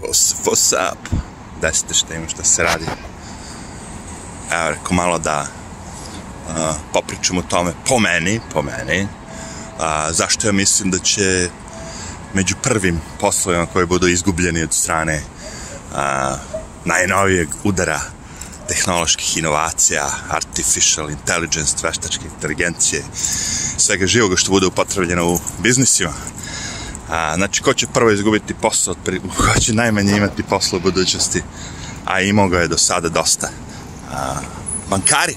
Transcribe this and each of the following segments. What's, what's up? Desite šta ima šta se radi. Evo, reko malo da uh, popričam o tome, po meni, po meni, uh, zašto ja mislim da će među prvim poslovima koji budu izgubljeni od strane a, najnovijeg udara tehnoloških inovacija, artificial intelligence, veštačke inteligencije, svega živoga što bude upotrebljeno u biznisima, A, znači, ko će prvo izgubiti posao, ko će najmanje imati posla u budućnosti, a imao ga je do sada dosta. A, bankari,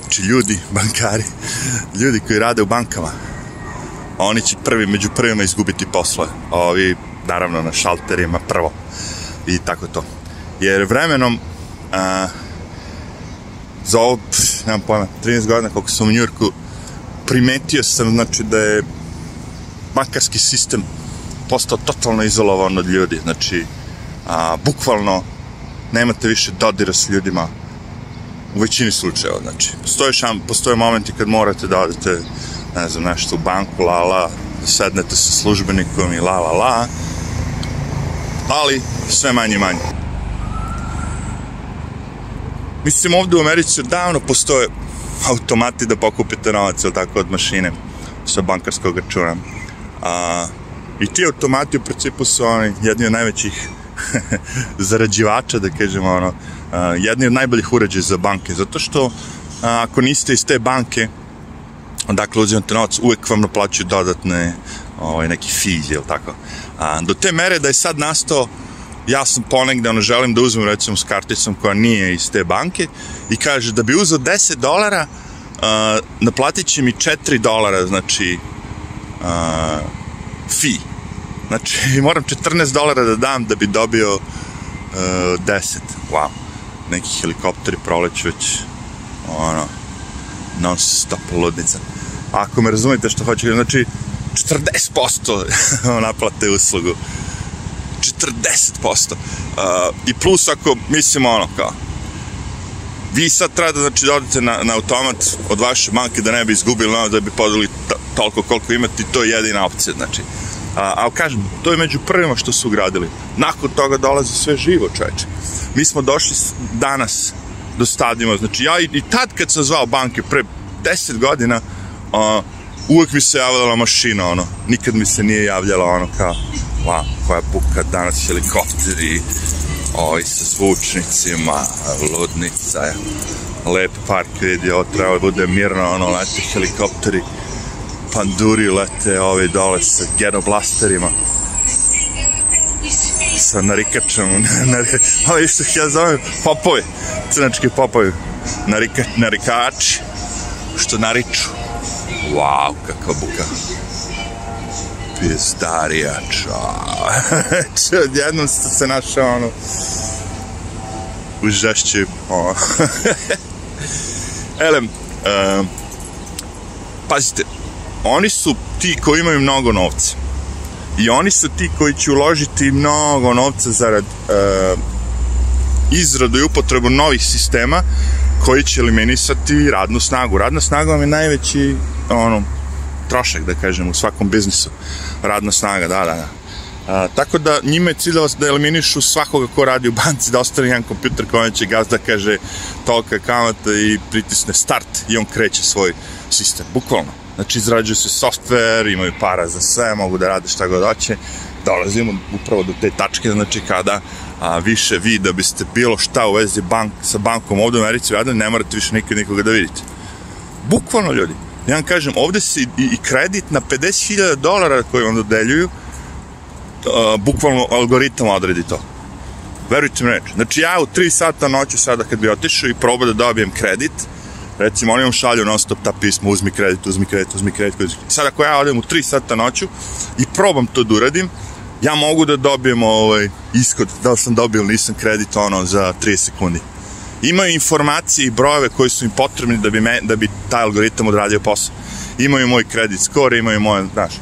znači ljudi, bankari, ljudi koji rade u bankama, oni će prvi, među prvima izgubiti posla. Ovi, naravno, na šalterima prvo i tako to. Jer vremenom, a, za ovo, pff, nemam pojma, 13 godina koliko sam u Njurku, primetio sam, znači, da je bankarski sistem postao totalno izolovan od ljudi. Znači, a, bukvalno nemate više dodira s ljudima u većini slučajeva. Znači, postoje, šam, postoje momenti kad morate da odete, ne znam, nešto u banku, la la, da sednete sa službenikom i la la la, ali sve manje manje. Mislim, ovde u Americi odavno postoje automati da pokupite novac, ili tako, od mašine sa bankarskog računa. A, I ti automati u principu su oni jedni od najvećih zarađivača, da kažemo, ono, a, jedni od najboljih uređaja za banke, zato što a, ako niste iz te banke, odakle uzimate novac, uvek vam naplaćuju dodatne ovaj, neki fees, jel tako? A, do te mere da je sad nastao ja sam ponegde, ono, želim da uzmem recimo s karticom koja nije iz te banke i kaže da bi uzao 10 dolara, uh, naplatit će mi 4 dolara, znači a, fi. Znači, moram 14 dolara da dam da bi dobio uh, 10. Wow. Neki helikopteri proleću već ono, non stop ludnica. Ako me razumete što hoću, znači 40% naplate uslugu. 40%. Uh, e, I plus ako, mislim ono, kao, vi sad treba da, znači, da odete na, na automat od vaše banke da ne bi izgubili, no, da bi podeli toliko koliko imate i to je jedina opcija, znači. A, a kažem, to je među prvima što su ugradili. Nakon toga dolazi sve živo, čoveče. Mi smo došli danas do stadijuma, znači ja i, i tad kad sam zvao banke pre 10 godina, a, uvek mi se javljala mašina, ono, nikad mi se nije javljala ono kao, va, koja buka danas helikopteri, ovi sa zvučnicima, ludnica, lep park vidio, treba da bude mirno, ono, lete helikopteri, panduri lete, ovi dole sa genoblasterima, sa narikačom, ovi što ja zovem popovi, crnački popovi, narika, narikači, što nariču. Wow, kakva buka pjestarjača. Odjednom sam se našao ono u žašću. Elem, um, pazite, oni su ti koji imaju mnogo novca. I oni su ti koji će uložiti mnogo novca zarad uh, izradu i upotrebu novih sistema koji će eliminisati radnu snagu. Radna snaga vam je najveći ono, trošak, da kažem, u svakom biznisu. Radna snaga, da, da, da. A, tako da njima je cilj da, da eliminišu svakoga ko radi u banci, da ostane jedan kompjuter kojom će da kaže tolika kamata i pritisne start i on kreće svoj sistem, bukvalno. Znači izrađuju se software, imaju para za sve, mogu da rade šta god hoće. Dolazimo upravo do te tačke, znači kada a, više vi da biste bilo šta u vezi bank, sa bankom ovde u Americi radili, ne morate više nikad nikoga da vidite. Bukvalno ljudi ja vam kažem, ovde se i, i kredit na 50.000 dolara koji vam dodeljuju, uh, bukvalno algoritam odredi to. Verujte mi reč. Znači ja u 3 sata noću sada kad bi otišao i probao da dobijem kredit, recimo oni vam šalju non stop ta pisma, uzmi kredit, uzmi kredit, uzmi kredit, uzmi kredit. Sada ako ja odem u 3 sata noću i probam to da uradim, ja mogu da dobijem ovaj, ishod, da li sam dobio ili nisam kredit ono za 30 sekundi imaju informacije i brojeve koji su im potrebni da bi, me, da bi taj algoritam odradio posao. Imaju moj kredit score, imaju moje, znaš,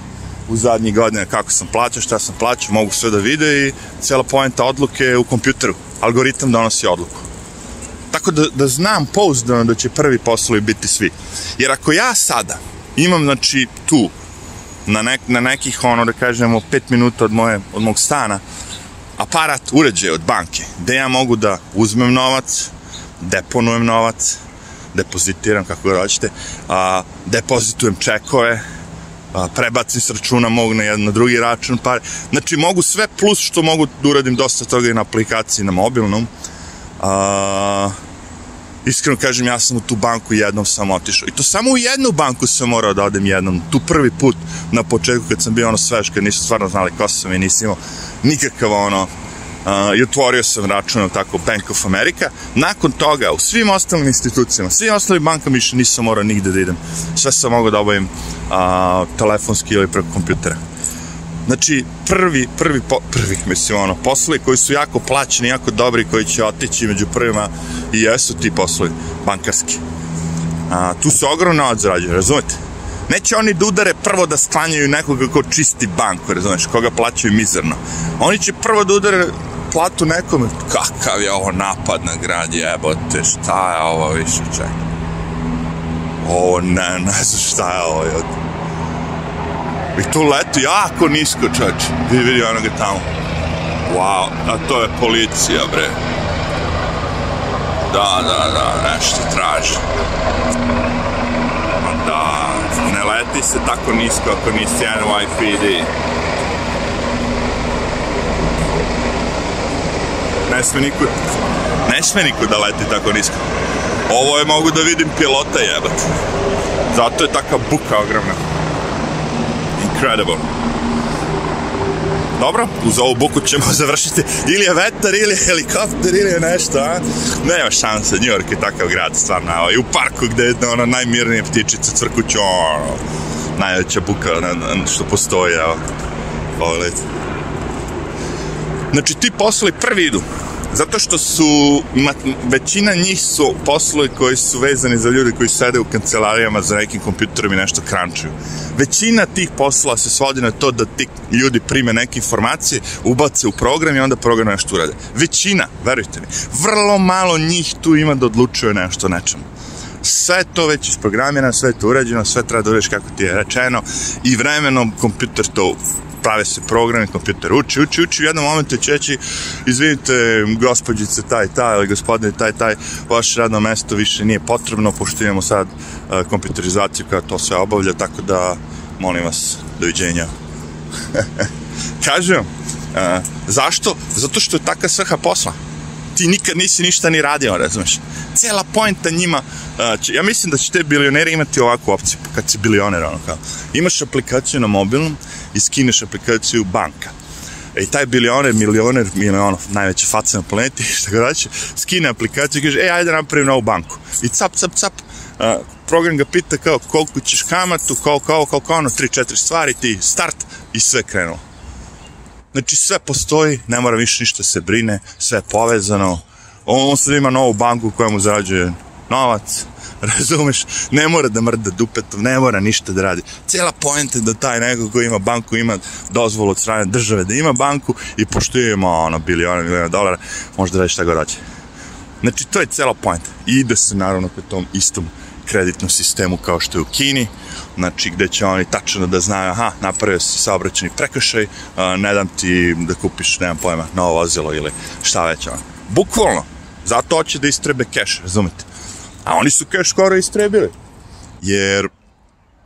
u zadnjih godina kako sam plaćao, šta sam plaćao, mogu sve da vide i cela poenta odluke je u kompjuteru. Algoritam donosi odluku. Tako da, da znam pouzdano da će prvi poslovi biti svi. Jer ako ja sada imam, znači, tu, na, nek, na nekih, ono, da kažemo, 5 minuta od, moje, od mog stana, aparat, uređaj od banke, gde ja mogu da uzmem novac, deponujem novac, depozitiram, kako ga hoćete, a, depozitujem čekove, a, prebacim s računa mog na jedan na drugi račun pare. Znači, mogu sve plus što mogu da uradim dosta toga i na aplikaciji na mobilnom. A, iskreno kažem, ja sam u tu banku jednom sam otišao. I to samo u jednu banku sam morao da odem jednom. Tu prvi put na početku kad sam bio ono svež, kad nisu stvarno znali ko sam i nisam imao nikakav ono uh, i otvorio sam račun tako Bank of America. Nakon toga u svim ostalim institucijama, svim ostalim bankama više nisam morao nigde da idem. Sve sam mogao da obavim uh, telefonski ili preko kompjutera. Znači, prvi, prvi, po, prvi, mislim, ono, poslovi koji su jako plaćeni, jako dobri, koji će otići među prvima i jesu ti poslovi, bankarski. A, uh, tu se ogromno novac razumete? Neće oni da udare prvo da sklanjaju nekoga ko čisti banku, razumeš, koga plaćaju mizerno. Oni će prvo da udare platu nekome, kakav je ovo napad na grad, jebote, šta je ovo više, čekaj. Ovo ne, ne znam šta je ovo, jebote. I tu leti jako nisko, čač. Vi vidi onoga tamo. Wow, a to je policija, bre. Da, da, da, nešto traži. Pa da, ne leti se tako nisko ako nisi NYPD. ne sme nikud, ne sme nikud da leti tako nisko. Ovo je mogu da vidim pilota jebat. Zato je taka buka ogromna. Incredible. Dobro, uz ovu buku ćemo završiti. Ili je vetar, ili je helikopter, ili je nešto, a? Nema šanse, New York je takav grad, stvarno. I u parku gde je ona najmirnija ptičica, cvrkuću, ono, najveća buka ono, što postoji, evo. leti. Znači, ti poslovi prvi idu. Zato što su, većina njih su poslovi koji su vezani za ljude koji sede u kancelarijama za nekim kompjuterom i nešto krančuju. Većina tih poslova se svodi na to da ti ljudi prime neke informacije, ubace u program i onda program nešto urade. Većina, verujte mi, vrlo malo njih tu ima da odlučuje nešto nečemu sve to već isprogramirano, sve to urađeno, sve treba da uradiš kako ti je rečeno i vremenom kompjuter to prave se programe, kompjuter uči, uči, uči, u jednom momentu će reći, izvinite, gospođice taj, taj, ili gospodine taj, taj, vaše radno mesto više nije potrebno, pošto imamo sad uh, kompjuterizaciju koja to sve obavlja, tako da, molim vas, doviđenja. Kažem, uh, zašto? Zato što je taka svrha posla ti nikad nisi ništa ni radio, razumeš? Cela poenta njima, uh, ja mislim da će te bilioneri imati ovakvu opciju, kad si bilioner, ono kao. Imaš aplikaciju na mobilnom, i skineš aplikaciju banka. E, I taj bilioner, milioner, ili ono, najveća faca na planeti, šta ga daće, skine aplikaciju i kaže, e, ajde napravim novu banku. I cap, cap, cap, a, program ga pita kao koliko ćeš kamatu, kao, kao, kao, kao, ono, 3-4 stvari, ti start i sve krenulo. Znači, sve postoji, ne mora više ništa se brine, sve je povezano, on, on sad ima novu banku koja mu zarađuje novac, razumeš, ne mora da mrda dupeto, ne mora ništa da radi. Cela poenta je da taj neko ko ima banku ima dozvolu od strane države da ima banku i pošto ima ono biliona miliona dolara, može da radi šta god hoće. Znači, to je cela poenta. I ide se naravno po tom istom kreditnom sistemu kao što je u Kini, znači gde će oni tačno da znaju, aha, napravio si saobraćeni prekršaj, ne dam ti da kupiš, nemam pojma, novo vozilo ili šta već ono. Bukvalno, zato hoće da istrebe keš, razumete? A oni su Cash skoro istrebili. Jer,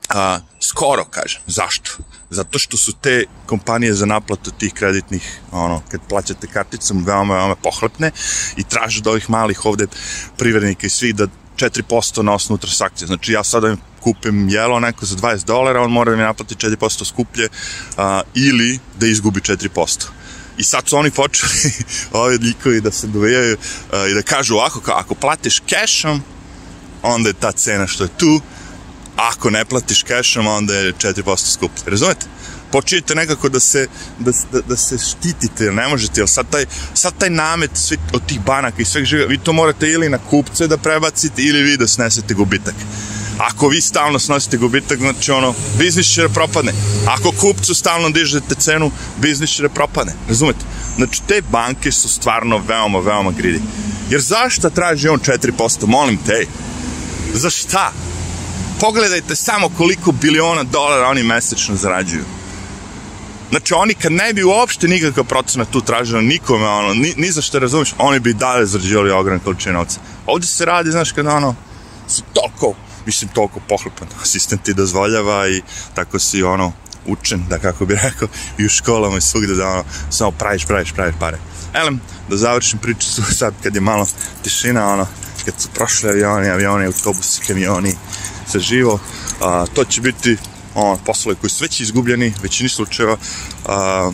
a, skoro kažem, zašto? Zato što su te kompanije za naplatu tih kreditnih, ono, kad plaćate karticom, veoma, veoma pohlepne i traže da ovih malih ovde privrednika i svi da 4% na osnovu transakcije. Znači ja sada kupim jelo neko za 20 dolara, on mora da mi naplati 4% skuplje a, ili da izgubi 4%. I sad su oni počeli ovi likovi da se dovijaju a, i da kažu ovako, ako platiš cashom, onda je ta cena što je tu, ako ne platiš cashom, onda je 4% skuplje. Razumete? počinjete nekako da se, da, da, da se štitite, ne možete, jer sad taj, sad taj namet sve, od tih banaka i sveg žiga, vi to morate ili na kupce da prebacite, ili vi da snesete gubitak. Ako vi stalno snosite gubitak, znači ono, biznis će da propadne. Ako kupcu stalno dižete cenu, biznis će da propadne. Razumete? Znači, te banke su stvarno veoma, veoma gridi. Jer zašto traži on 4%? Molim te, Za šta? Pogledajte samo koliko biliona dolara oni mesečno zarađuju. Znači, oni kad ne bi uopšte nikakav procenat tu traženo nikome, ono, ni, ni za što razumiješ, oni bi dalje zarađivali ogran količine novca. Ovdje se radi, znaš, kad ono, su toliko, mislim, toliko pohlepan asistent ti dozvoljava i tako si, ono, učen, da kako bi rekao, i u školama i svugde da ono, samo praviš, praviš, praviš pare. Elem, da završim priču sad kad je malo tišina, ono, kad su prošli avioni, avioni, autobusi, kamioni, sve živo. A, to će biti on, poslove koji su već izgubljeni, većini slučajeva. A,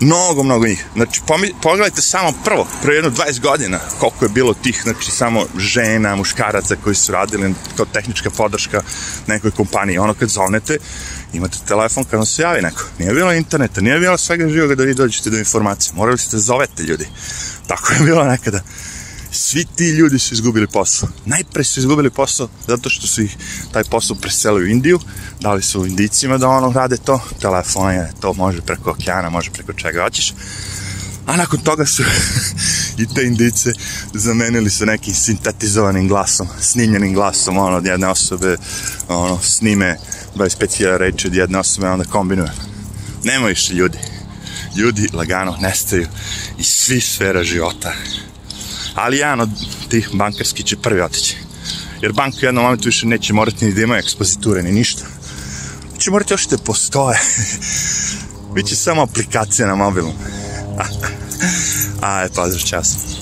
mnogo, mnogo njih. Znači, pogledajte samo prvo, pre jedno 20 godina, koliko je bilo tih, znači, samo žena, muškaraca koji su radili kao tehnička podrška nekoj kompaniji. Ono, kad zovnete, imate telefon kad vam se javi neko. Nije bilo interneta, nije bilo svega živoga da vi dođete do informacije. Morali ste da zovete ljudi. Tako je bilo nekada svi ti ljudi su izgubili posao. Najpre su izgubili posao zato što su ih taj posao preselio u Indiju, dali su Indicima da ono rade to, telefon je to može preko okeana, može preko čega hoćeš. A nakon toga su i te indice zamenili sa nekim sintetizovanim glasom, snimljenim glasom, ono, od jedne osobe, ono, snime 25.000 reči od jedne osobe, onda kombinuje. Nema više ljudi. Ljudi lagano nestaju iz svih sfera života ali jedan od tih bankarski će prvi otići. Jer banka u jednom momentu više neće morati ni da ima ekspoziture, ni ništa. Neće morati još da postoje. Biće samo aplikacija na mobilu. A, je, pozdrav, čas.